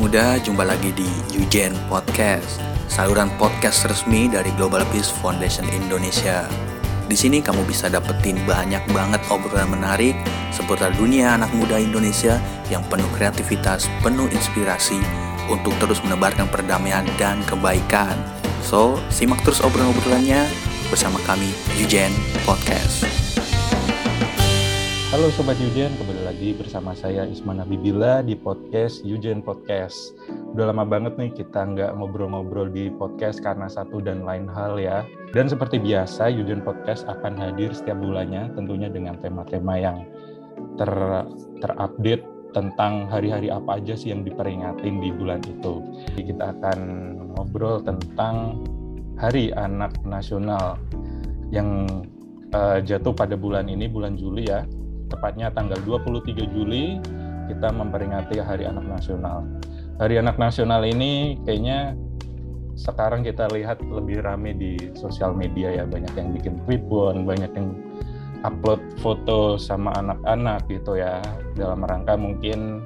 muda, jumpa lagi di Eugen Podcast, saluran podcast resmi dari Global Peace Foundation Indonesia. Di sini kamu bisa dapetin banyak banget obrolan menarik seputar dunia anak muda Indonesia yang penuh kreativitas, penuh inspirasi untuk terus menebarkan perdamaian dan kebaikan. So, simak terus obrolan-obrolannya bersama kami Eugen Podcast. Halo Sobat Yujen, kembali lagi bersama saya Isman Nabibila di podcast Yujen Podcast. Udah lama banget nih kita nggak ngobrol-ngobrol di podcast karena satu dan lain hal ya. Dan seperti biasa, Yujen Podcast akan hadir setiap bulannya tentunya dengan tema-tema yang ter terupdate tentang hari-hari apa aja sih yang diperingatin di bulan itu. Jadi kita akan ngobrol tentang Hari Anak Nasional yang uh, jatuh pada bulan ini, bulan Juli ya tepatnya tanggal 23 Juli kita memperingati Hari Anak Nasional. Hari Anak Nasional ini kayaknya sekarang kita lihat lebih rame di sosial media ya, banyak yang bikin pun, banyak yang upload foto sama anak-anak gitu ya, dalam rangka mungkin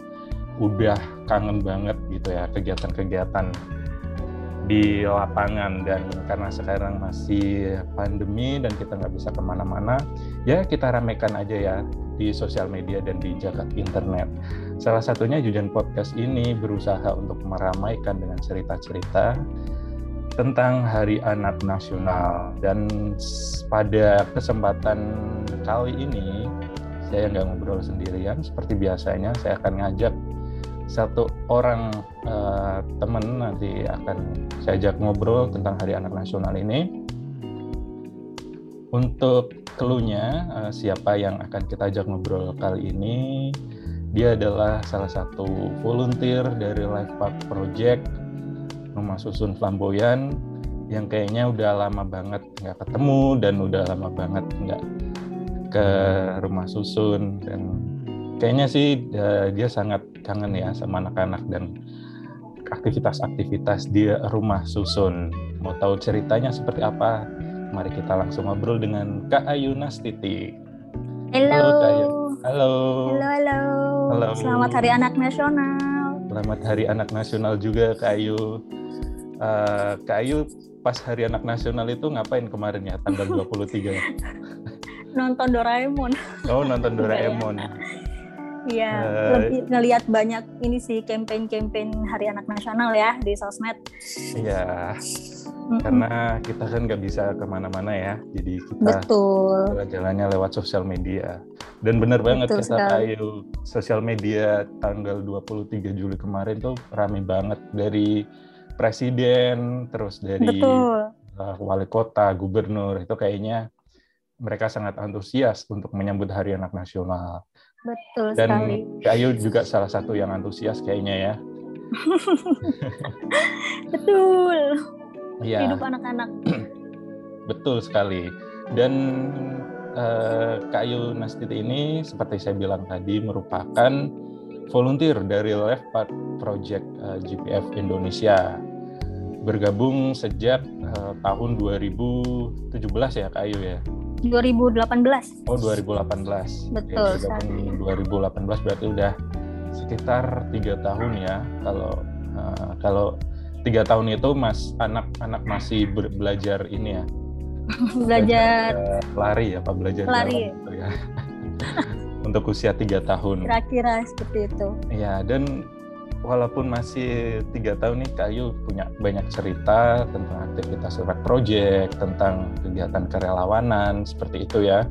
udah kangen banget gitu ya kegiatan-kegiatan di lapangan. Dan karena sekarang masih pandemi dan kita nggak bisa ke mana-mana ya kita ramekan aja ya di sosial media dan di jagat internet. Salah satunya Jujan Podcast ini berusaha untuk meramaikan dengan cerita-cerita tentang Hari Anak Nasional. Dan pada kesempatan kali ini saya nggak ngobrol sendirian. Seperti biasanya saya akan ngajak satu orang uh, teman nanti akan saya ajak ngobrol tentang Hari Anak Nasional ini. Untuk keluhnya uh, siapa yang akan kita ajak ngobrol kali ini dia adalah salah satu volunteer dari Life Park Project Rumah Susun Flamboyan yang kayaknya udah lama banget nggak ketemu dan udah lama banget nggak ke rumah susun. Dan kayaknya sih uh, dia sangat kangen ya sama anak-anak dan aktivitas-aktivitas di rumah susun. Mau tahu ceritanya seperti apa? Mari kita langsung ngobrol dengan Kak Ayu Nastiti. Halo. Halo Kak Ayu. Halo. Halo, halo. Halo. Selamat Hari Anak Nasional. Selamat Hari Anak Nasional juga Kak Ayu. Uh, Kak Ayu pas Hari Anak Nasional itu ngapain kemarin ya tanggal 23? nonton Doraemon. Oh, nonton Doraemon. Iya, uh, lebih ngelihat banyak ini sih campaign-campaign Hari Anak Nasional ya di sosmed. Iya, mm-hmm. karena kita kan nggak bisa ke mana-mana ya, jadi kita Betul. jalan-jalannya lewat sosial media. Dan benar banget Betul kita sosial media tanggal 23 Juli kemarin tuh rame banget dari presiden, terus dari uh, wali kota, gubernur itu kayaknya mereka sangat antusias untuk menyambut Hari Anak Nasional. Betul Dan sekali. Dan Ayu juga salah satu yang antusias kayaknya ya. Betul. Ya. Hidup anak-anak. Betul sekali. Dan uh, Kak Ayu Nastiti ini seperti saya bilang tadi merupakan volunteer dari Left Part Project eh, GPF Indonesia. Bergabung sejak uh, tahun 2017 ya Kak Ayu ya. 2018. Oh 2018. Betul. Oke, 2018 berarti udah sekitar tiga tahun ya. Kalau uh, kalau tiga tahun itu mas anak-anak masih belajar ini ya belajar, lari ya pak belajar lari jalan, gitu ya. untuk usia tiga tahun kira-kira seperti itu ya dan walaupun masih tiga tahun nih kayu punya banyak cerita tentang aktivitas lewat project tentang kegiatan kerelawanan seperti itu ya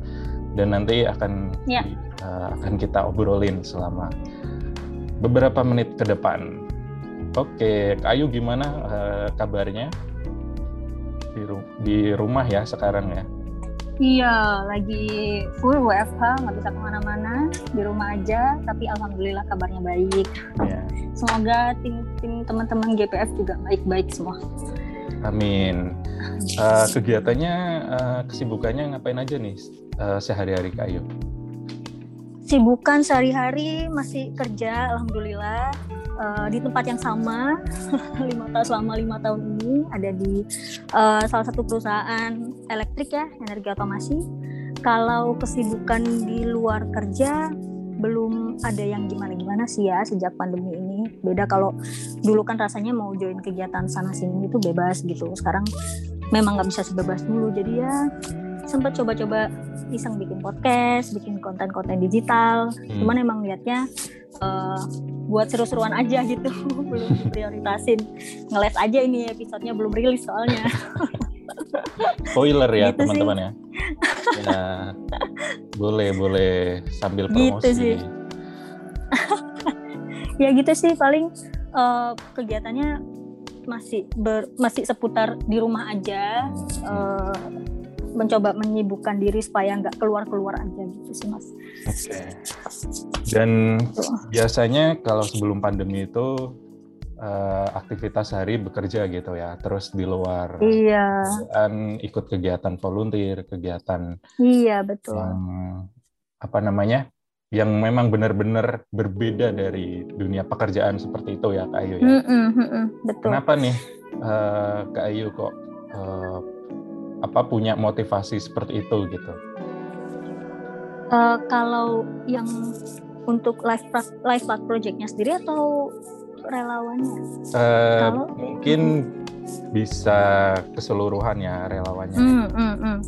dan nanti akan ya. uh, akan kita obrolin selama beberapa menit ke depan Oke, Kayu gimana uh, kabarnya di, ru di rumah ya sekarang ya? Iya, lagi full WFH, nggak bisa ke mana-mana, di rumah aja. Tapi alhamdulillah kabarnya baik. Yeah. Semoga tim-tim teman-teman GPF juga baik-baik semua. Amin. Uh, kegiatannya, uh, kesibukannya ngapain aja nih uh, sehari-hari Kayu? Sibukan sehari-hari masih kerja, alhamdulillah uh, di tempat yang sama lima tahun selama lima tahun ini ada di uh, salah satu perusahaan elektrik ya energi otomasi. Kalau kesibukan di luar kerja belum ada yang gimana-gimana sih ya sejak pandemi ini. Beda kalau dulu kan rasanya mau join kegiatan sana sini itu bebas gitu. Sekarang memang nggak bisa sebebas dulu. Jadi ya sempat coba-coba iseng bikin podcast, bikin konten-konten digital. Hmm. Cuman emang liatnya uh, buat seru-seruan aja gitu, belum prioritasin. Ngeles aja ini episodenya belum rilis soalnya. Spoiler ya gitu teman-teman ya. ya. Boleh boleh sambil gitu promosi. Gitu sih. ya gitu sih paling uh, kegiatannya masih ber, masih seputar di rumah aja. Uh, mencoba menyibukkan diri supaya nggak keluar-keluar aja gitu sih mas. Oke. Okay. Dan biasanya kalau sebelum pandemi itu uh, aktivitas hari bekerja gitu ya, terus di luar iya. dan ikut kegiatan volunteer, kegiatan iya betul yang apa namanya yang memang benar-benar berbeda dari dunia pekerjaan seperti itu ya Kak Ayu ya. Mm -mm, mm -mm, betul. Kenapa nih uh, Kak Ayu kok uh, apa punya motivasi seperti itu gitu? Uh, kalau yang untuk live live projectnya sendiri atau relawannya? Uh, Kalau mungkin bisa keseluruhan ya relawannya. Mm, mm, mm.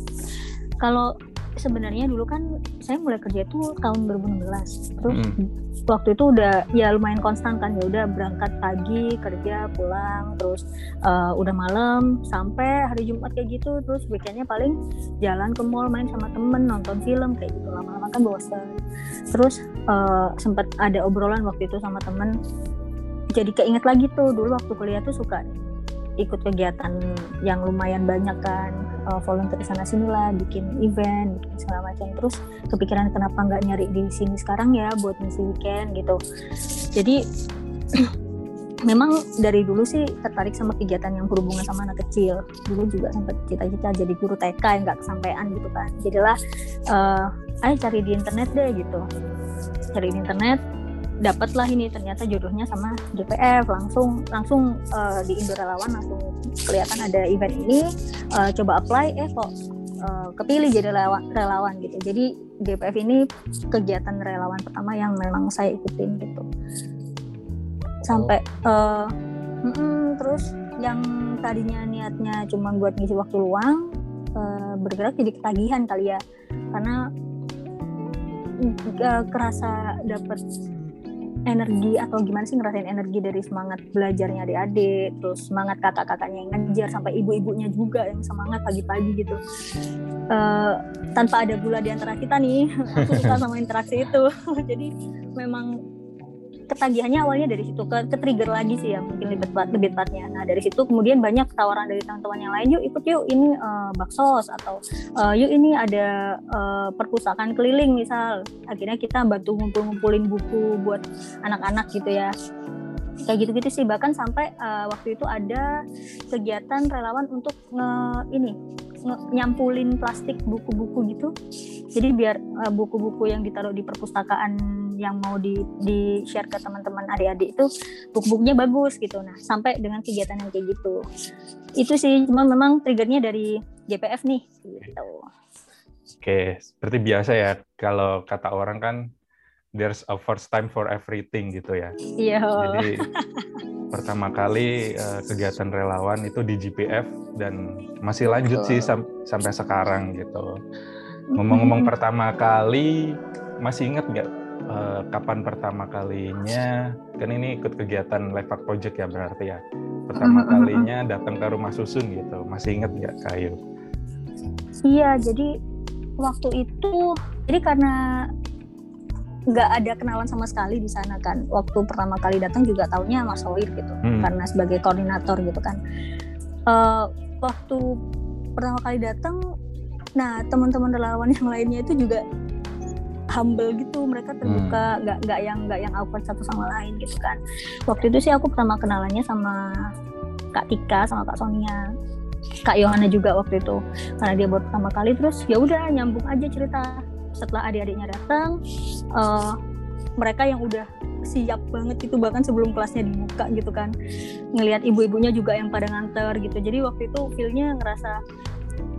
Kalau sebenarnya dulu kan saya mulai kerja itu tahun 2016. Terus mm. waktu itu udah ya lumayan konstan kan ya udah berangkat pagi kerja pulang terus uh, udah malam sampai hari Jumat kayak gitu terus weekendnya paling jalan ke mall main sama temen nonton film kayak gitu lama-lama kan bosan. Terus uh, eh, sempat ada obrolan waktu itu sama temen jadi keinget lagi tuh dulu waktu kuliah tuh suka ikut kegiatan yang lumayan banyak kan uh, volunteer sana sini lah bikin event bikin segala macam. Terus kepikiran kenapa nggak nyari di sini sekarang ya buat misi weekend gitu. Jadi memang dari dulu sih tertarik sama kegiatan yang berhubungan sama anak kecil. Dulu juga sempat cita-cita jadi guru TK yang nggak kesampaian gitu kan. Jadilah uh, ayo cari di internet deh gitu. Cari di internet dapatlah ini ternyata jodohnya sama JPF langsung langsung uh, di langsung kelihatan ada event ini uh, coba apply eh kok uh, kepilih jadi relawan, relawan gitu. Jadi JPF ini kegiatan relawan pertama yang memang saya ikutin gitu. Sampai uh, mm -mm, terus yang tadinya niatnya cuma buat ngisi waktu luang uh, bergerak jadi ketagihan kali ya. Karena uh, kerasa dapat energi atau gimana sih ngerasain energi dari semangat belajarnya adik-adik terus semangat kakak-kakaknya yang ngajar sampai ibu-ibunya juga yang semangat pagi-pagi gitu. Uh, tanpa ada gula di antara kita nih aku suka sama interaksi itu. Jadi memang ketagihannya awalnya dari situ ke, ke trigger lagi sih ya mungkin lebih tepat lebih tepatnya nah dari situ kemudian banyak tawaran dari teman-teman yang lain yuk ikut yuk ini uh, baksos atau uh, yuk ini ada uh, perpustakaan keliling misal. Akhirnya kita bantu ngumpul-ngumpulin buku buat anak-anak gitu ya kayak gitu-gitu sih. Bahkan sampai uh, waktu itu ada kegiatan relawan untuk nge ini nge, nyampulin plastik buku-buku gitu. Jadi biar buku-buku uh, yang ditaruh di perpustakaan yang mau di di share ke teman-teman adik-adik itu buku-bukunya bagus gitu. Nah sampai dengan kegiatan yang kayak gitu. Itu sih cuma memang triggernya dari JPF nih gitu. Oke seperti biasa ya kalau kata orang kan there's a first time for everything gitu ya. Iya. Jadi pertama kali uh, kegiatan relawan itu di GPF dan masih lanjut sih sam sampai sekarang gitu. Ngomong-ngomong pertama kali masih inget nggak uh, kapan pertama kalinya? Kan ini ikut kegiatan Live Project ya berarti ya. Pertama kalinya datang ke rumah susun gitu. Masih inget nggak kayu? Iya jadi waktu itu jadi karena nggak ada kenalan sama sekali di sana kan waktu pertama kali datang juga tahunya Mas Soir gitu hmm. karena sebagai koordinator gitu kan uh, waktu pertama kali datang nah teman-teman relawan yang lainnya itu juga humble gitu mereka terbuka hmm. nggak hmm. nggak yang nggak yang awkward satu sama lain gitu kan waktu itu sih aku pertama kenalannya sama kak Tika sama kak Sonia kak Yohana juga waktu itu karena dia baru pertama kali terus ya udah nyambung aja cerita setelah adik-adiknya datang uh, mereka yang udah siap banget itu bahkan sebelum kelasnya dibuka gitu kan. Ngelihat ibu-ibunya juga yang pada nganter gitu. Jadi waktu itu feelnya ngerasa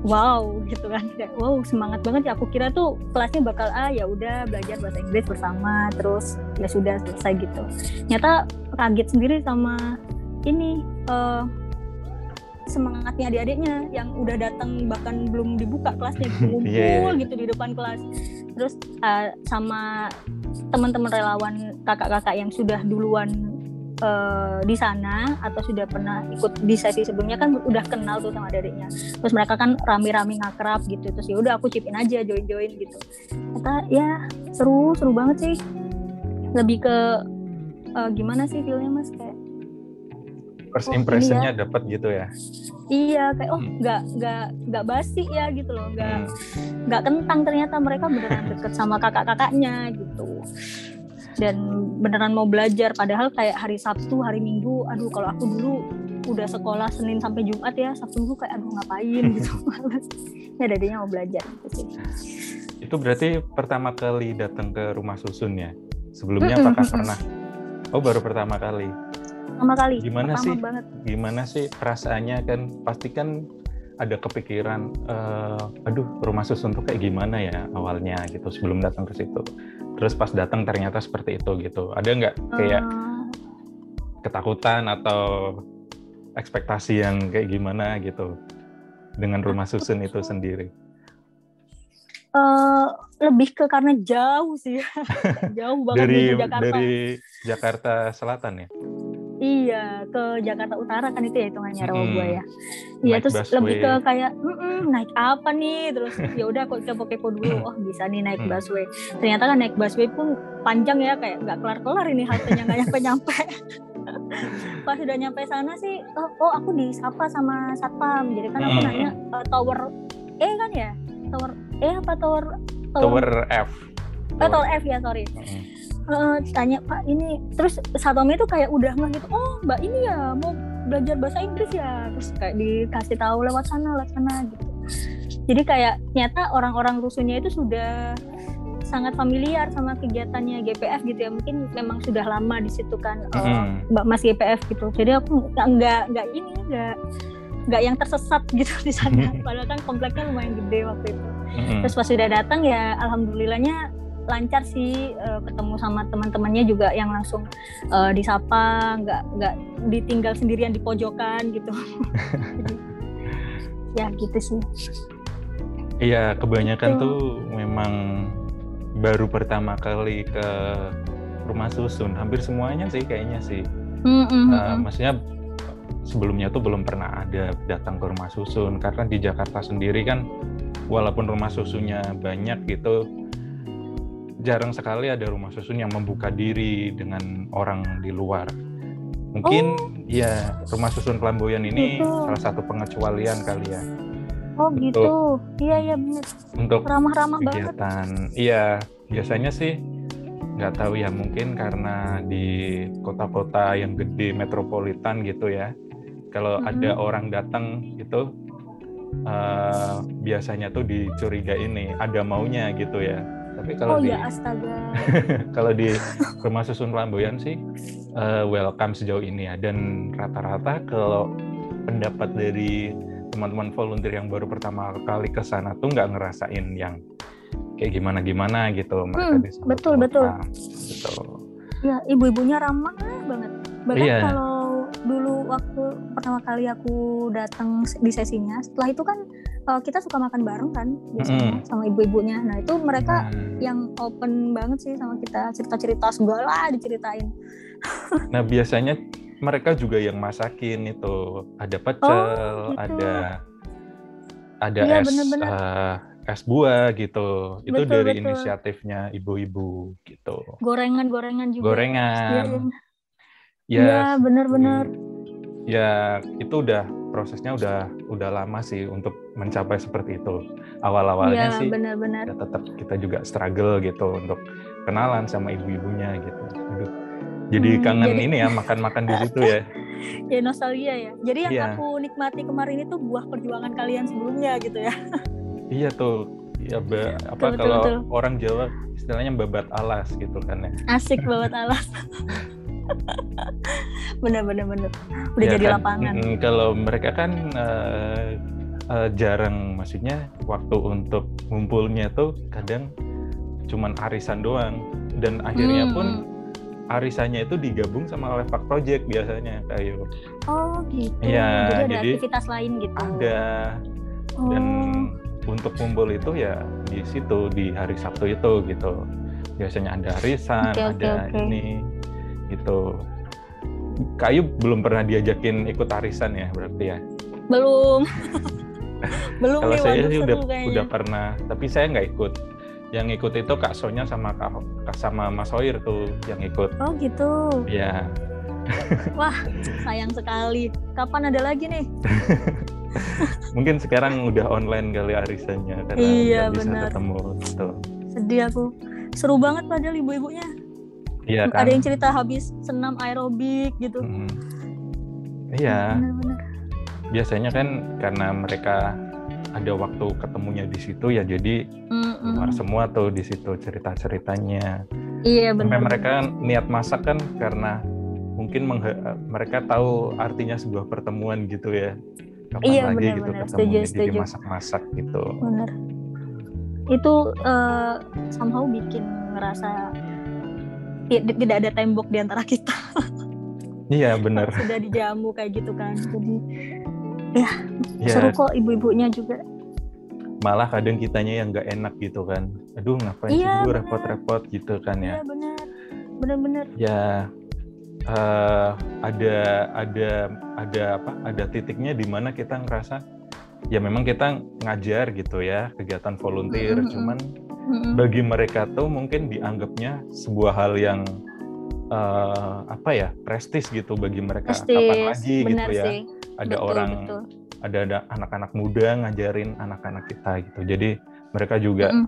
wow gitu kan. Kayak wow semangat banget ya. Aku kira tuh kelasnya bakal ah ya udah belajar bahasa Inggris bersama terus ya sudah selesai gitu. Nyata kaget sendiri sama ini uh, semangatnya adik-adiknya yang udah datang bahkan belum dibuka kelasnya ngumpul yeah, yeah. gitu di depan kelas. Terus uh, sama teman-teman relawan kakak-kakak yang sudah duluan uh, di sana atau sudah pernah ikut di sesi sebelumnya kan udah kenal tuh sama adiknya. Terus mereka kan rame-rame ngakrab gitu terus ya udah aku chipin aja join-join gitu. Kata ya seru seru banget sih. Lebih ke uh, gimana sih feelnya mas? Kayak first oh, impressionnya ya. dapat gitu ya? Iya kayak oh hmm. nggak nggak nggak basi ya gitu loh. Nggak hmm. nggak kentang ternyata mereka beneran deket sama kakak-kakaknya gitu. Dan beneran mau belajar padahal kayak hari Sabtu hari Minggu aduh kalau aku dulu udah sekolah Senin sampai Jumat ya Sabtu Minggu kayak aduh ngapain gitu. Males ya dadanya mau belajar gitu sih. Itu berarti pertama kali datang ke rumah susun ya? Sebelumnya apakah pernah? Oh baru pertama kali pertama kali gimana pertama sih? banget. gimana sih perasaannya? Kan pasti kan ada kepikiran uh, aduh rumah susun tuh kayak gimana ya awalnya gitu sebelum datang ke situ. Terus pas datang ternyata seperti itu gitu. Ada nggak kayak uh... ketakutan atau ekspektasi yang kayak gimana gitu dengan rumah susun itu sendiri? Uh, lebih ke karena jauh sih. Jauh banget dari Jakarta. dari Jakarta Selatan ya Iya, ke Jakarta Utara kan itu ya hitungannya hmm. Rawa ya. Iya, terus busway. lebih ke kayak naik apa nih? Terus ya udah kok kepo-kepo dulu. Oh, bisa nih naik busway. Ternyata kan naik busway pun panjang ya kayak nggak kelar-kelar ini haltenya nggak nyampe-nyampe. Pas sudah nyampe sana sih, oh, oh aku disapa sama satpam. Jadi kan aku nanya uh, tower E kan ya? Tower E apa tower tower, tower F? Oh, tower F ya, sorry. Hmm uh, tanya pak ini terus satpamnya itu kayak udah nggak gitu oh mbak ini ya mau belajar bahasa Inggris ya terus kayak dikasih tahu lewat sana lewat sana gitu jadi kayak nyata orang-orang rusunnya itu sudah sangat familiar sama kegiatannya GPF gitu ya mungkin memang sudah lama di situ kan mm. mbak mas GPF gitu jadi aku nggak nggak ini nggak nggak yang tersesat gitu di sana padahal kan kompleknya lumayan gede waktu itu mm. terus pas sudah datang ya alhamdulillahnya lancar sih uh, ketemu sama teman-temannya juga yang langsung uh, disapa nggak nggak ditinggal sendirian di pojokan gitu. Ya gitu sih. Iya kebanyakan tuh memang baru pertama kali ke rumah susun. Hampir semuanya sih kayaknya sih. Mm -hmm. uh, maksudnya sebelumnya tuh belum pernah ada datang ke rumah susun. Karena di Jakarta sendiri kan walaupun rumah susunnya banyak gitu jarang sekali ada rumah susun yang membuka diri dengan orang di luar. Mungkin oh. ya rumah susun Pelamboyan ini gitu. salah satu pengecualian kali ya. Oh untuk, gitu. Iya iya benar. Untuk ramah-ramah kegiatan. Iya, biasanya sih nggak tahu ya mungkin karena di kota-kota yang gede metropolitan gitu ya. Kalau mm -hmm. ada orang datang gitu uh, biasanya tuh dicuriga ini ada maunya gitu ya tapi kalau oh, di ya, astaga. kalau di rumah susun Lamboyan sih uh, welcome sejauh ini ya dan rata-rata kalau pendapat dari teman-teman volunteer yang baru pertama kali ke sana tuh nggak ngerasain yang kayak gimana gimana gitu mereka hmm, betul betul gitu. ya ibu-ibunya ramah banget bahkan iya. kalau waktu pertama kali aku datang di sesinya setelah itu kan uh, kita suka makan bareng kan biasanya mm. sama ibu-ibunya. Nah itu mereka mm. yang open banget sih sama kita cerita-cerita segala diceritain. nah biasanya mereka juga yang masakin itu ada pecel, oh, gitu. ada ada ya, es bener -bener. Uh, es buah gitu. Itu betul, dari betul. inisiatifnya ibu-ibu gitu. Gorengan-gorengan juga. Gorengan. Ya, ya benar-benar. Ya itu udah prosesnya udah udah lama sih untuk mencapai seperti itu. Awal-awalnya ya, sih benar-benar. Ya tetap kita juga struggle gitu untuk kenalan sama ibu-ibunya gitu. Aduh. Jadi hmm, kangen jadi... ini ya makan-makan di situ ya. ya nostalgia ya. Jadi yang ya. aku nikmati kemarin itu buah perjuangan kalian sebelumnya gitu ya. iya tuh. Ya be, apa betul, kalau betul. orang Jawa istilahnya babat alas gitu kan ya. Asik babat alas. Bener bener bener udah ya jadi kan, lapangan kalau mereka kan uh, uh, jarang maksudnya waktu untuk ngumpulnya tuh kadang cuman arisan doang dan akhirnya Hmm. pun arisannya itu digabung sama Levak Project biasanya kayak Oh gitu. Iya, jadi ada jadi aktivitas lain gitu. ada Oh. dan untuk kumpul itu ya di situ di hari Sabtu itu gitu biasanya ada arisan oke, ada oke. ini gitu Kayu belum pernah diajakin ikut arisan ya berarti ya belum. belum kalau saya sih udah kayaknya. udah pernah tapi saya nggak ikut yang ikut itu Kak Sonya sama Kak sama Mas Hoir tuh yang ikut Oh gitu. ya Sayang sekali. Kapan ada lagi nih? mungkin sekarang udah online kali arisannya karena Iya, bisa benar. ketemu gitu Sedih aku. Seru banget padahal ibu-ibunya. Iya kan Ada yang cerita habis senam aerobik gitu. Mm. iya Bener-bener. biasanya kan karena mereka ada waktu ketemunya di situ ya jadi Mm-mm. keluar semua tuh di situ cerita ceritanya Iya sampai benar. mereka niat masak kan karena mungkin mereka tahu artinya sebuah pertemuan gitu ya kapan Iya, lagi benar, gitu benar. ketemu Setuju, jadi masak-masak gitu Bener. Itu eh, somehow bikin ngerasa tidak ada tembok di antara kita. iya benar Sudah dijamu kayak gitu kan. Jadi ya seru kok ibu-ibunya juga. malah kadang kitanya yang nggak enak gitu kan aduh ngapain sih Iya, dulu benar. repot-repot gitu kan ya Iya benar. Bener-bener. ya eh, ada ada ada apa ada titiknya di mana kita ngerasa ya memang kita ngajar gitu ya kegiatan volunteer Mm-mm. cuman Mm-mm. bagi mereka tuh mungkin dianggapnya sebuah hal yang eh, apa ya prestis gitu bagi mereka kapan Prestis, lagi benar gitu ya sih. ada Betul, orang betul. ada ada anak-anak muda ngajarin anak-anak kita gitu jadi mereka juga Mm-mm.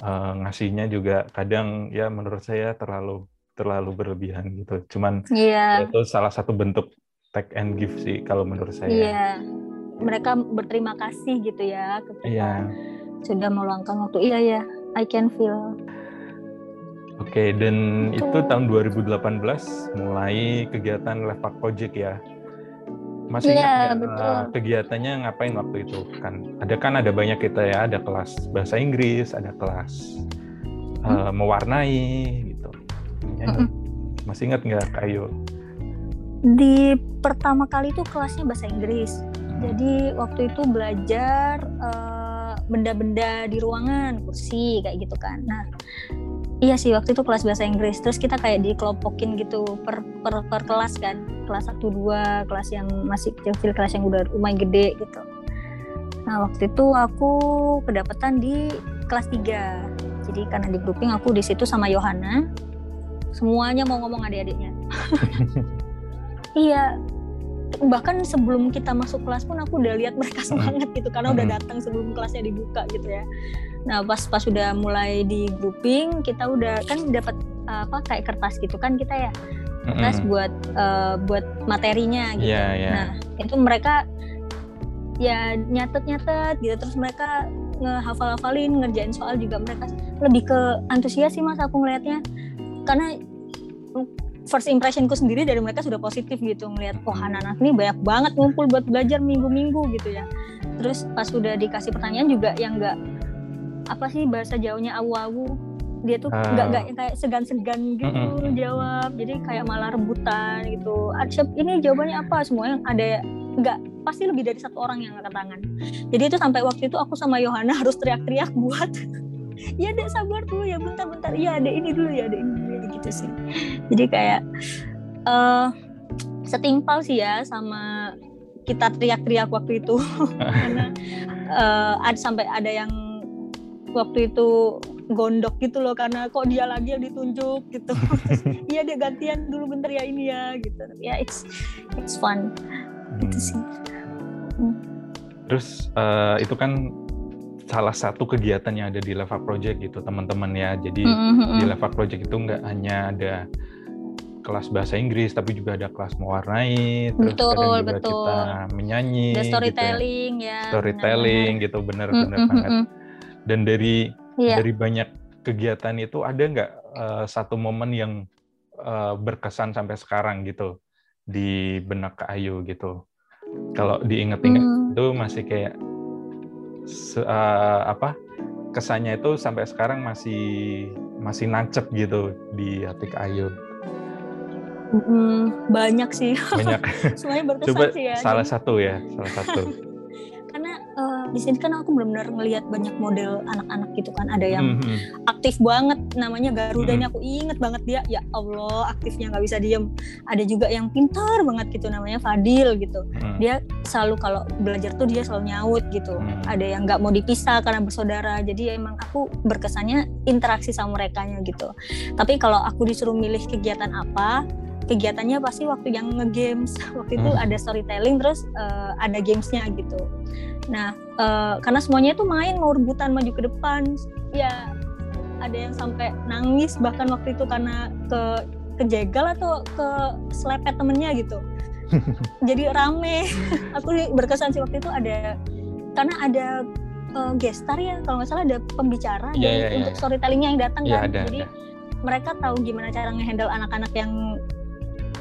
eh, ngasihnya juga kadang ya menurut saya terlalu terlalu berlebihan gitu cuman Iya. itu salah satu bentuk take and give sih kalau menurut saya Iya. Mereka berterima kasih gitu ya ke kita. Iya. Sudah meluangkan waktu. Iya ya. I can feel. oke dan itu Betul. tahun 2018 mulai kegiatan Lepak Project ya masih Iya, ingat betul. eh, kegiatannya ngapain waktu itu kan ada kan ada banyak kita ya ada kelas bahasa Inggris ada kelas eh, mewarnai gitu Ya, Mm-mm. masih ingat nggak kayu Di pertama kali itu kelasnya bahasa Inggris. Jadi waktu itu belajar eh, benda-benda di ruangan, kursi kayak gitu kan. Nah, iya sih waktu itu kelas bahasa Inggris. Terus kita kayak dikelompokin gitu per, per, per kelas kan. Kelas 1 2, kelas yang masih kecil-kecil, kelas yang udah lumayan gede gitu. Nah, waktu itu aku kedapatan di kelas 3. Jadi karena di grouping aku di situ sama Yohana. Semuanya mau ngomong adik-adiknya. Iya, bahkan sebelum kita masuk kelas pun aku udah lihat mereka semangat gitu karena udah Hmm. datang sebelum kelasnya dibuka gitu ya. Nah pas pas sudah mulai di grouping kita udah kan dapat uh, apa kayak kertas gitu kan kita ya kertas Mm-mm. buat uh, buat materinya gitu. Iya, iya. Nah itu mereka ya nyatet nyatet gitu terus mereka ngehafal-hafalin ngerjain soal juga mereka lebih ke antusias sih mas aku ngelihatnya karena first impressionku sendiri dari mereka sudah positif gitu ngelihat wah anak-anak ini banyak banget ngumpul buat belajar minggu-minggu gitu ya. Terus pas sudah dikasih pertanyaan juga yang enggak apa sih bahasa jauhnya awu-awu dia tuh nggak nggak kayak segan-segan gitu Mm-mm. jawab. Jadi kayak malah rebutan gitu. Siap ini jawabannya apa? Semuanya ada nggak pasti lebih dari satu orang yang angkat tangan. Jadi itu sampai waktu itu aku sama Yohana harus teriak-teriak buat ya dek sabar dulu ya bentar-bentar. Iya ada ini dulu ya ada ini dulu ya gitu sih. Jadi kayak eh setimpal sih ya sama kita teriak-teriak waktu itu. Karena eh, ada sampai ada yang waktu itu gondok gitu loh karena kok dia lagi yang ditunjuk gitu. Iya dia gantian dulu bentar ya ini ya gitu. Ya it's it's fun. Itu Hmm. sih. Terus eh, itu kan salah satu kegiatan yang ada di Leva Project gitu teman-teman ya. Jadi Mm-mm, di mm-mm. Leva Project itu nggak hanya ada kelas bahasa Inggris tapi juga ada kelas mewarnai, terus Betul, kadang juga betul. kita menyanyi, The gitu ya. storytelling ya, storytelling gitu bener-bener Mm-mm, banget. mm-mm. Dan dari Iya. dari banyak kegiatan itu ada nggak eh, satu momen yang eh, berkesan sampai sekarang gitu di benak Kak Ayu gitu. Kalau diinget-inget Hmm. itu masih kayak se, uh, apa kesannya itu sampai sekarang masih masih nancep gitu di hati Kak Ayu? Hmm, banyak sih. Banyak. Semuanya berkesan Coba sih ya. salah Jadi- satu ya, salah satu. eh, di sini kan aku benar-benar ngelihat banyak model anak-anak gitu kan. Ada yang Mhm. aktif banget namanya Garuda Hmm. ini aku inget banget dia ya Allah aktifnya nggak bisa diem ada juga yang pintar banget gitu namanya Fadil gitu Mhm. dia selalu kalau belajar tuh dia selalu nyaut gitu Hmm. ada yang nggak mau dipisah karena bersaudara jadi emang aku berkesannya interaksi sama mereka gitu tapi kalau aku disuruh milih kegiatan apa kegiatannya pasti waktu yang nge-games waktu itu Hmm. ada storytelling terus eh, ada gamesnya gitu nah eh, karena semuanya itu main mau rebutan maju ke depan ya ada yang sampai nangis bahkan waktu itu karena ke kejegal atau ke selepet temennya gitu jadi rame aku berkesan sih waktu itu ada karena ada eh, gestar ya kalau nggak salah ada pembicara Iya, dari- iya, untuk iya. storytellingnya yang datang Iya kan ada, jadi ada. mereka tahu gimana cara ngehandle anak-anak yang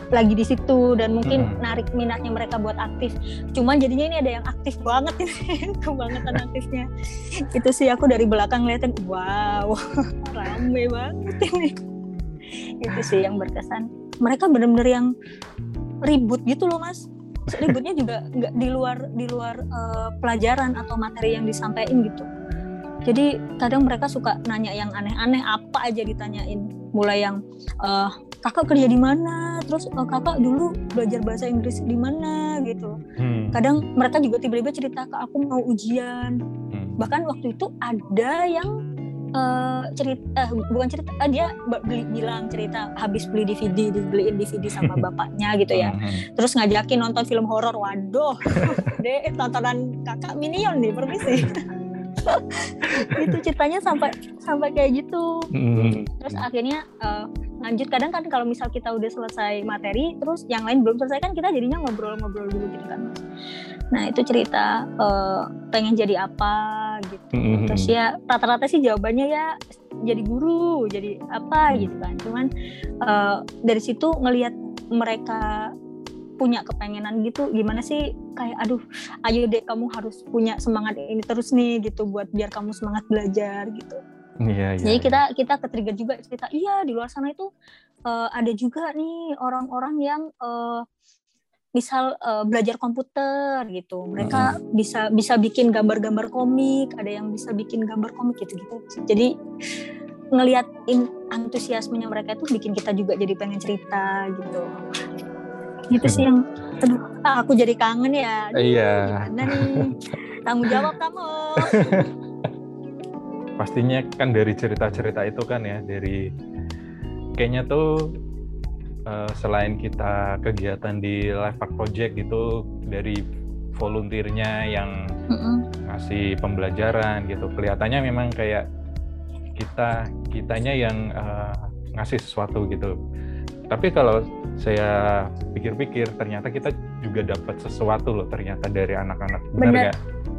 lagi di situ dan mungkin Mm-mm. narik minatnya mereka buat aktif. Cuman jadinya ini ada yang aktif banget ini, kebangetan aktifnya. Itu sih aku dari belakang ngeliatin, wow, rame banget ini. Itu sih yang berkesan. Mereka bener-bener yang ribut gitu loh mas. Ributnya juga nggak di luar di luar eh, pelajaran atau materi yang disampaikan gitu. Jadi kadang mereka suka nanya yang aneh-aneh apa aja ditanyain. Mulai yang eh, kakak kerja di mana, terus eh, kakak dulu belajar bahasa Inggris di mana gitu. Hmm. Kadang mereka juga tiba-tiba cerita ke aku mau ujian. Hmm. Bahkan waktu itu ada yang eh, cerita, eh, bukan cerita, eh, dia beli, bilang cerita habis beli DVD, dibeliin DVD sama bapaknya gitu ya. Mhm. Terus ngajakin nonton film horor. Waduh, deh tontonan kakak Minion nih, permisi. itu ceritanya sampai sampai kayak gitu Mhm. terus akhirnya eh, lanjut kadang kan kalau misal kita udah selesai materi terus yang lain belum selesai kan kita jadinya ngobrol-ngobrol dulu gitu kan Mas. nah itu cerita eh, pengen jadi apa gitu Mhm. terus ya rata-rata sih jawabannya ya jadi guru jadi apa gitu kan cuman eh, dari situ ngelihat mereka punya kepengenan gitu gimana sih kayak aduh ayo deh kamu harus punya semangat ini terus nih gitu buat biar kamu semangat belajar gitu Iya, iya. jadi iya. kita kita ketrigger juga cerita iya di luar sana itu eh, ada juga nih orang-orang yang eh, misal eh, belajar komputer gitu mereka bisa bisa bikin gambar-gambar komik ada yang bisa bikin gambar komik gitu gitu jadi ngelihat antusiasmenya mereka itu bikin kita juga jadi pengen cerita gitu gitu sih yang aduh aku jadi kangen ya Iya. gimana nih tanggung jawab kamu pastinya kan dari cerita-cerita itu kan ya dari kayaknya tuh eh, selain kita kegiatan di live art project gitu dari volunteernya yang ngasih pembelajaran gitu kelihatannya memang kayak kita kitanya yang eh, ngasih sesuatu gitu tapi kalau saya pikir-pikir ternyata kita juga dapat sesuatu loh ternyata dari anak-anak benar Bener. nggak?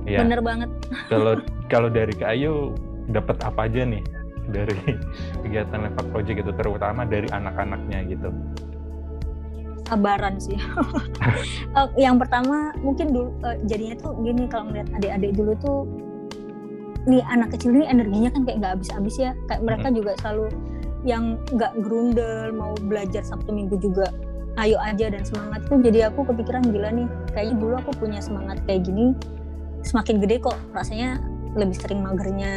Iya. bener banget Kalau kalau dari Kak Ayu dapat apa aja nih dari kegiatan Lepak Project itu terutama dari anak-anaknya gitu. sabaran sih. Eh, yang pertama mungkin dulu eh, jadinya tuh gini kalau ngeliat adik-adik dulu tuh nih anak kecil ini energinya kan kayak nggak habis-habis ya. Kayak mereka juga selalu yang nggak gerundel mau belajar Sabtu Minggu juga ayo aja dan semangat tuh jadi aku kepikiran gila nih kayaknya dulu aku punya semangat kayak gini semakin gede kok rasanya lebih sering magernya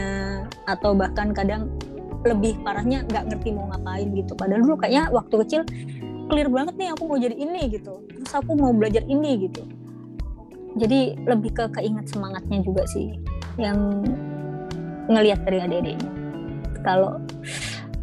atau bahkan kadang lebih parahnya nggak ngerti mau ngapain gitu. Padahal dulu kayaknya waktu kecil clear banget nih aku mau jadi ini gitu. Terus aku mau belajar ini gitu. Jadi lebih ke keinget semangatnya juga sih yang ngelihat dari adik-adiknya. Kalau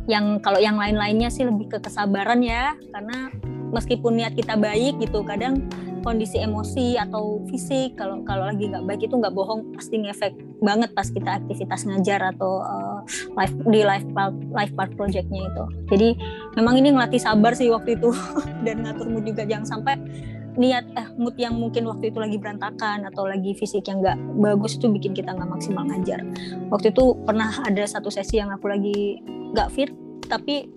yang kalau yang lain-lainnya sih lebih ke kesabaran ya. Karena meskipun niat kita baik gitu kadang kondisi emosi atau fisik kalau kalau lagi nggak baik itu nggak bohong pasti ngefek banget pas kita aktivitas ngajar atau uh, live di live part live part projectnya itu. Jadi memang ini ngelatih sabar sih waktu itu dan ngatur mood juga. Jangan sampai niat eh mood yang mungkin waktu itu lagi berantakan atau lagi fisik yang nggak bagus itu bikin kita nggak maksimal ngajar. Waktu itu pernah ada satu sesi yang aku lagi nggak fit tapi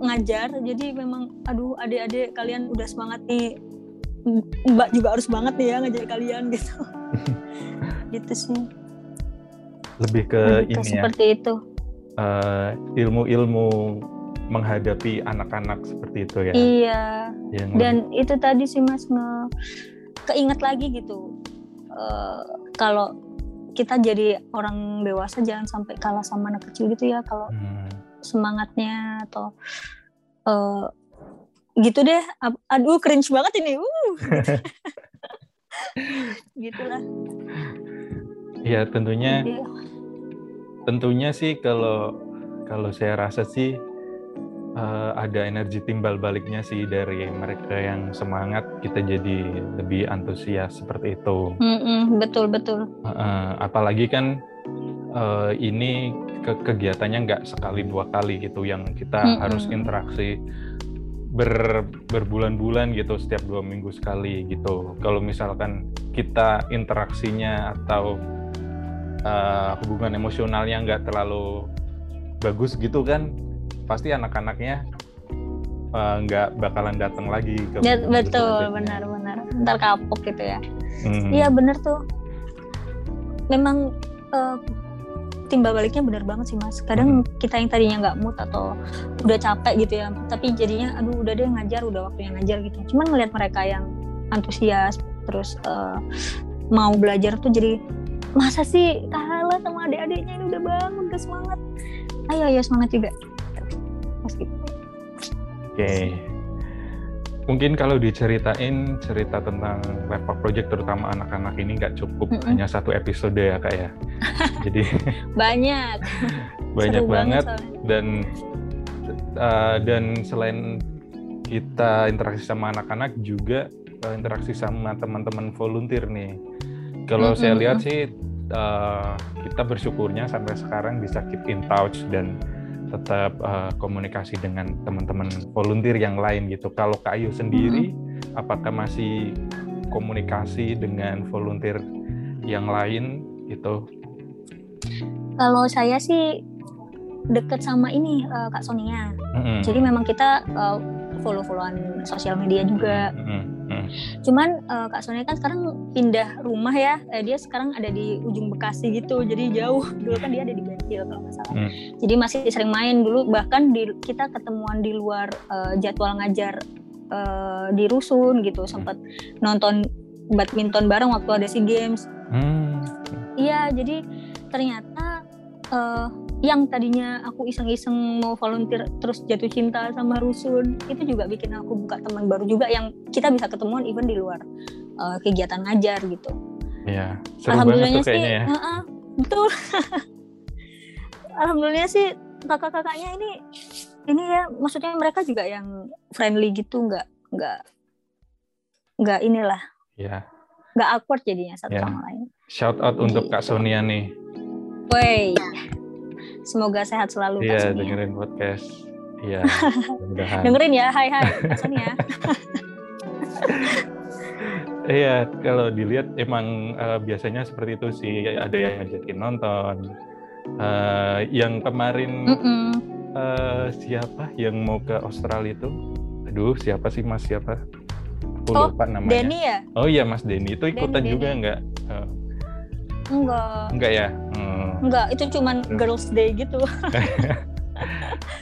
ngajar. Jadi memang aduh adik-adik kalian udah semangat nih mbak juga harus banget nih ya ngajar kalian gitu. Gitu sih. Lebih ke Lebih ke ini ya. seperti itu. Eh, ilmu-ilmu menghadapi anak-anak seperti itu ya. Iya. Yang dan itu tadi sih mas nge keinget lagi gitu. Eh, kalau kita jadi orang dewasa jangan sampai kalah sama anak kecil gitu ya. Kalau Hmm, semangatnya atau eh, gitu deh. Aduh cringe banget ini. Uh. Gitulah. Ya tentunya Iya. tentunya sih kalau kalau saya rasa sih eh, ada energi timbal baliknya sih dari mereka yang semangat kita jadi lebih antusias seperti itu. Mm-mm, betul betul. Eh, apalagi kan eh, ini ke- kegiatannya nggak sekali dua kali gitu yang kita Mm-mm. harus interaksi ber berbulan-bulan gitu setiap dua minggu sekali gitu. Kalau misalkan kita interaksinya atau eh, hubungan emosionalnya nggak terlalu bagus gitu kan pasti anak-anaknya eh, nggak bakalan datang lagi ke Ya, betul benar-benar ntar kapok gitu ya. Hmm. iya bener tuh. Memang eh, timbal baliknya benar banget sih mas. Kadang kita yang tadinya nggak mood atau udah capek gitu ya tapi jadinya aduh udah deh ngajar udah waktunya ngajar gitu. Cuman ngelihat mereka yang antusias terus eh, mau belajar tuh jadi masa sih kalah sama adik-adiknya ini udah bangun udah semangat. Ayo ayo semangat juga. Mas gitu. Oke. Mungkin kalau diceritain cerita tentang Level Project terutama anak-anak ini nggak cukup Mm-mm. hanya satu episode ya kak ya. Jadi banyak banyak Seru banget soalnya. dan uh, dan selain kita interaksi sama anak-anak juga uh, interaksi sama teman-teman volunteer nih. Kalau saya Mm-mm. lihat sih uh, kita bersyukurnya sampai sekarang bisa keep in touch dan tetap uh, komunikasi dengan teman-teman volunteer yang lain gitu. Kalau Kak Ayu sendiri, apakah masih komunikasi dengan volunteer yang lain gitu? kalau saya sih deket sama ini eh, kak Sonia Mm-mm. Jadi memang kita uh, follow-followan sosial media juga. Mm-mm. Mm. Cuman uh, Kak Sonia kan sekarang pindah rumah ya. Eh, dia sekarang ada di ujung Bekasi gitu. Jadi jauh. Dulu kan dia ada di Benhil kalau nggak salah. Hmm. Jadi masih sering main dulu. Bahkan di, kita ketemuan di luar uh, jadwal ngajar uh, di rusun gitu. Sempat nonton badminton bareng waktu ada SEA Games. Hmm. Iya, jadi ternyata eh, yang tadinya aku iseng-iseng mau volunteer terus jatuh cinta sama rusun itu juga bikin aku buka teman baru juga yang kita bisa ketemuan even di luar eh, kegiatan ngajar gitu. Iya, seru banget Alhamdulillahnya tuh sih, ya. heeh, betul. Alhamdulillah sih kakak-kakaknya ini ini ya maksudnya mereka juga yang friendly gitu nggak nggak nggak inilah Iya. nggak awkward jadinya satu Ya. sama lain. Shout out untuk Kak. Sonia nih. Wey, semoga sehat selalu Iya, Sonia. dengerin podcast. Iya, mudah-mudahan. Dengerin ya, hai hai Kak Sonia. Iya, kalau dilihat emang eh, biasanya seperti itu sih. Ada yang ngajakin nonton. Eh, yang kemarin eh, siapa yang mau ke Australia itu? Aduh, siapa sih Mas siapa? Aku Oh, lupa namanya. Denny ya? Oh iya Mas Denny itu ikutan Denny, juga Denny. nggak? Eh, Enggak, enggak ya? Hmm. Enggak. Itu cuman Girls Day gitu.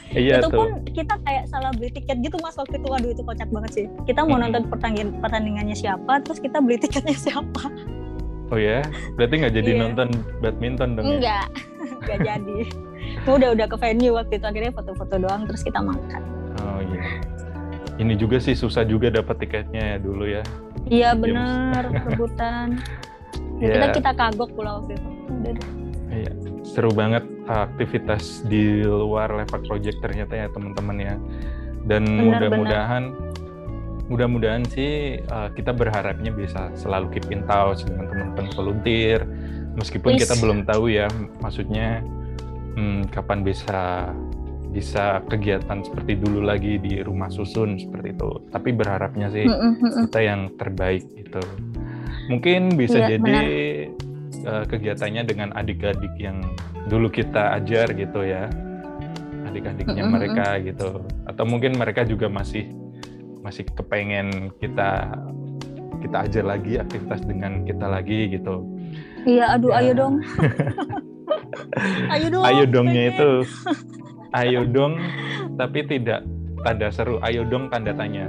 Iya itu tuh. pun kita kayak salah beli tiket gitu mas waktu itu. Waduh itu kocak banget sih. Kita mau Mm-mm. nonton pertandingan pertandingannya siapa, terus kita beli tiketnya siapa? Oh ya, berarti nggak jadi Iya. nonton badminton dong ya? Enggak, enggak jadi. udah udah ke venue waktu itu akhirnya foto-foto doang terus kita makan. Oh iya. Ini juga sih susah juga dapat tiketnya ya dulu ya. Iya bener rebutan. Ya, Iya. Kita kita kagok pula waktu itu. Udah deh. Iya. Seru banget aktivitas di luar Lepak Project ternyata ya teman-teman ya. Dan Benar, mudah-mudahan mudah-mudahan sih uh, kita berharapnya bisa selalu keep in touch dengan teman-teman volunteer. Meskipun kita Please. belum tahu ya, maksudnya hmm, kapan bisa bisa kegiatan seperti dulu lagi di rumah susun seperti itu. Tapi berharapnya sih Mm-mm, mm-mm. kita yang terbaik gitu. Mungkin bisa Iya, jadi eh, kegiatannya dengan adik-adik yang dulu kita ajar gitu ya, adik-adiknya mereka gitu. Atau mungkin mereka juga masih masih kepengen kita kita ajar lagi aktivitas dengan kita lagi gitu. Iya, aduh, Ya. ayo dong. ayo dong. ayo dongnya itu ayo dong tapi tidak tanda seru ayo dong tanda tanya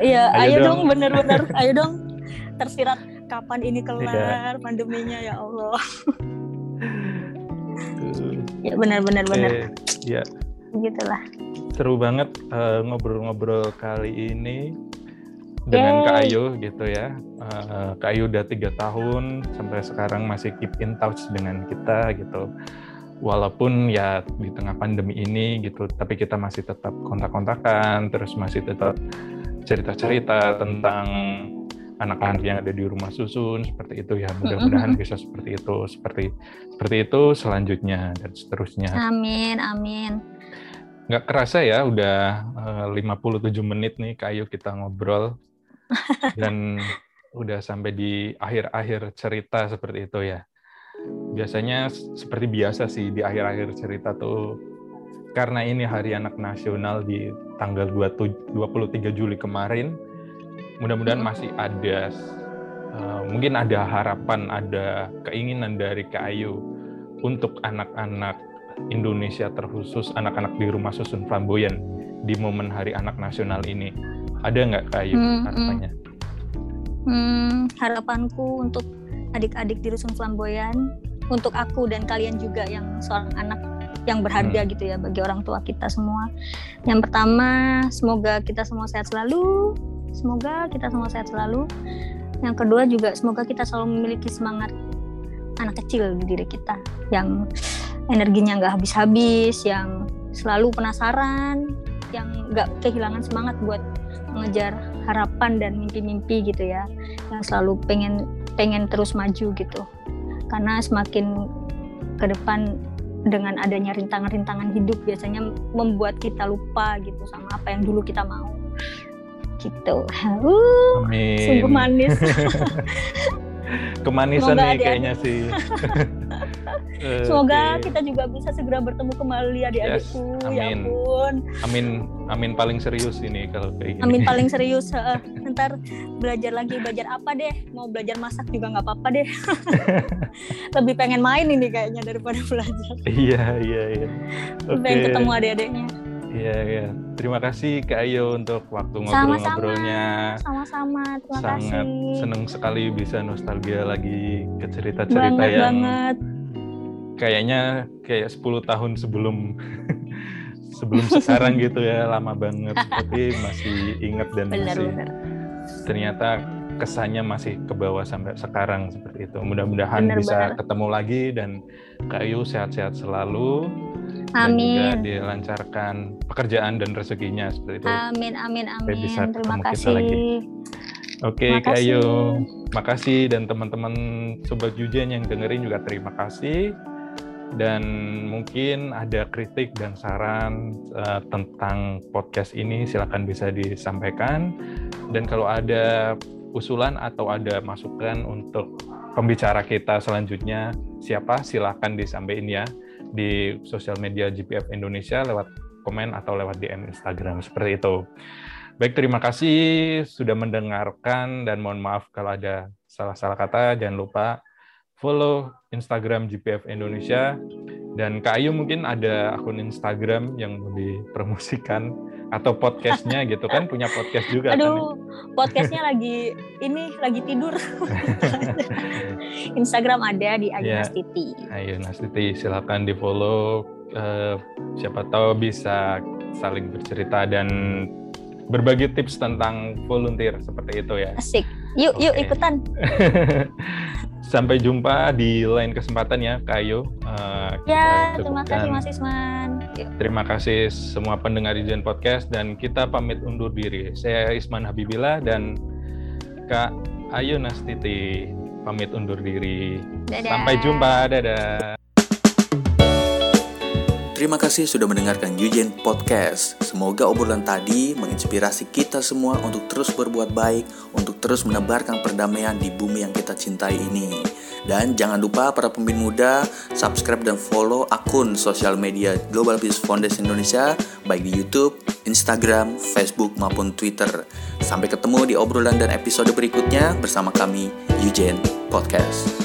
Iya, Ayo ayo, dong. dong, bener-bener. ayo dong. Tersirat kapan ini kelar pandeminya ya Allah. Ya benar-benar benar. Eh, ya Gitulah. seru banget eh, ngobrol-ngobrol kali ini dengan Yeay. Kak Ayu gitu ya. Eh, Kak Ayu udah tiga tahun sampai sekarang masih keep in touch dengan kita gitu. Walaupun ya di tengah pandemi ini gitu, tapi kita masih tetap kontak-kontakan, terus masih tetap cerita-cerita tentang anak-anak yang ada di rumah susun seperti itu ya. Mudah-mudahan bisa seperti itu, seperti seperti itu selanjutnya dan seterusnya Amin, amin. nggak kerasa ya udah eh, 57 menit nih kayu kita ngobrol dan udah sampai di akhir-akhir cerita seperti itu ya biasanya seperti biasa sih di akhir-akhir cerita tuh karena ini hari anak nasional di tanggal 27 23 Juli kemarin mudah-mudahan masih ada eh, mungkin ada harapan ada keinginan dari Kak Ayu untuk anak-anak Indonesia terkhusus anak-anak di rumah susun flamboyan di momen Hari Anak Nasional ini. Ada nggak kayu Hmm, hmm. harapannya? Hmm, harapanku untuk adik-adik di Rusun Flamboyan, untuk aku dan kalian juga yang seorang anak yang berharga gitu ya bagi orang tua kita semua. Yang pertama, semoga kita semua sehat selalu. Semoga kita semua sehat selalu. Yang kedua juga semoga kita selalu memiliki semangat anak kecil di diri kita yang energinya nggak habis-habis, yang selalu penasaran, yang nggak kehilangan semangat buat mengejar harapan dan mimpi-mimpi gitu ya. Yang selalu pengen pengen terus maju gitu. Karena semakin ke depan dengan adanya rintangan-rintangan hidup biasanya membuat kita lupa gitu sama apa yang dulu kita mau gitu uh, Amin. sungguh manis Kemanisan Semoga nih kayaknya sih. Eh, semoga oke. kita juga bisa segera bertemu kembali adik-adikku Yes, ya amin. ampun Amin, amin paling serius ini kalau kayak gini. amin paling serius heeh. ntar belajar lagi belajar apa deh mau belajar masak juga nggak apa-apa deh lebih pengen main ini kayaknya daripada belajar Iya, iya, iya. pengen ketemu adik-adiknya Iya, iya. Terima kasih Kak Ayu untuk waktu ngobrol-ngobrolnya. sama-sama terima Sangat kasih. seneng sekali bisa nostalgia lagi ke cerita-cerita yang banget. kayaknya kayak 10 tahun sebelum sebelum sekarang gitu ya. Lama banget. Tapi masih ingat dan masih benar-benar ternyata kesannya masih ke bawah sampai sekarang seperti itu. Mudah-mudahan bisa benar. ketemu lagi dan Kayu sehat-sehat selalu dan juga amin dilancarkan pekerjaan dan rezekinya seperti itu amin amin Supaya bisa amin terima kasih lagi. Oke, Terima Kak Ayu. kasih. Makasih dan teman-teman Sobat Jujen yang dengerin juga terima kasih. Dan mungkin ada kritik dan saran eh, tentang podcast ini silakan bisa disampaikan. Dan kalau ada usulan atau ada masukan untuk pembicara kita selanjutnya siapa silakan disampaikan ya di sosial media GPF Indonesia lewat komen atau lewat DM Instagram seperti itu. Baik, terima kasih sudah mendengarkan dan mohon maaf kalau ada salah-salah kata. Jangan lupa follow Instagram GPF Indonesia dan Kak Ayu mungkin ada akun Instagram yang mau dipromosikan atau podcastnya gitu kan punya podcast juga kan? aduh podcastnya lagi ini lagi tidur Instagram ada di Ayu Ya. Nastiti Ayo Nastiti silakan di follow siapa tahu bisa saling bercerita dan berbagi tips tentang volunteer seperti itu ya. asik yuk yuk Oke. ikutan Sampai jumpa di lain kesempatan ya, Kayu. Eh, ya kita terima kasih Mas Isman Yuk. Terima kasih semua pendengar Ijen Podcast dan kita pamit undur diri. Saya Isman Habibillah dan Kak Ayu Nastiti pamit undur diri. Dadah. Sampai jumpa, dadah. Terima kasih sudah mendengarkan Yujen Podcast. Semoga obrolan tadi menginspirasi kita semua untuk terus berbuat baik, untuk terus menebarkan perdamaian di bumi yang kita cintai ini. Dan jangan lupa para pemimpin muda, subscribe dan follow akun sosial media Global Peace Foundation Indonesia, baik di YouTube, Instagram, Facebook, maupun Twitter. Sampai ketemu di obrolan dan episode berikutnya bersama kami, Yujen Podcast.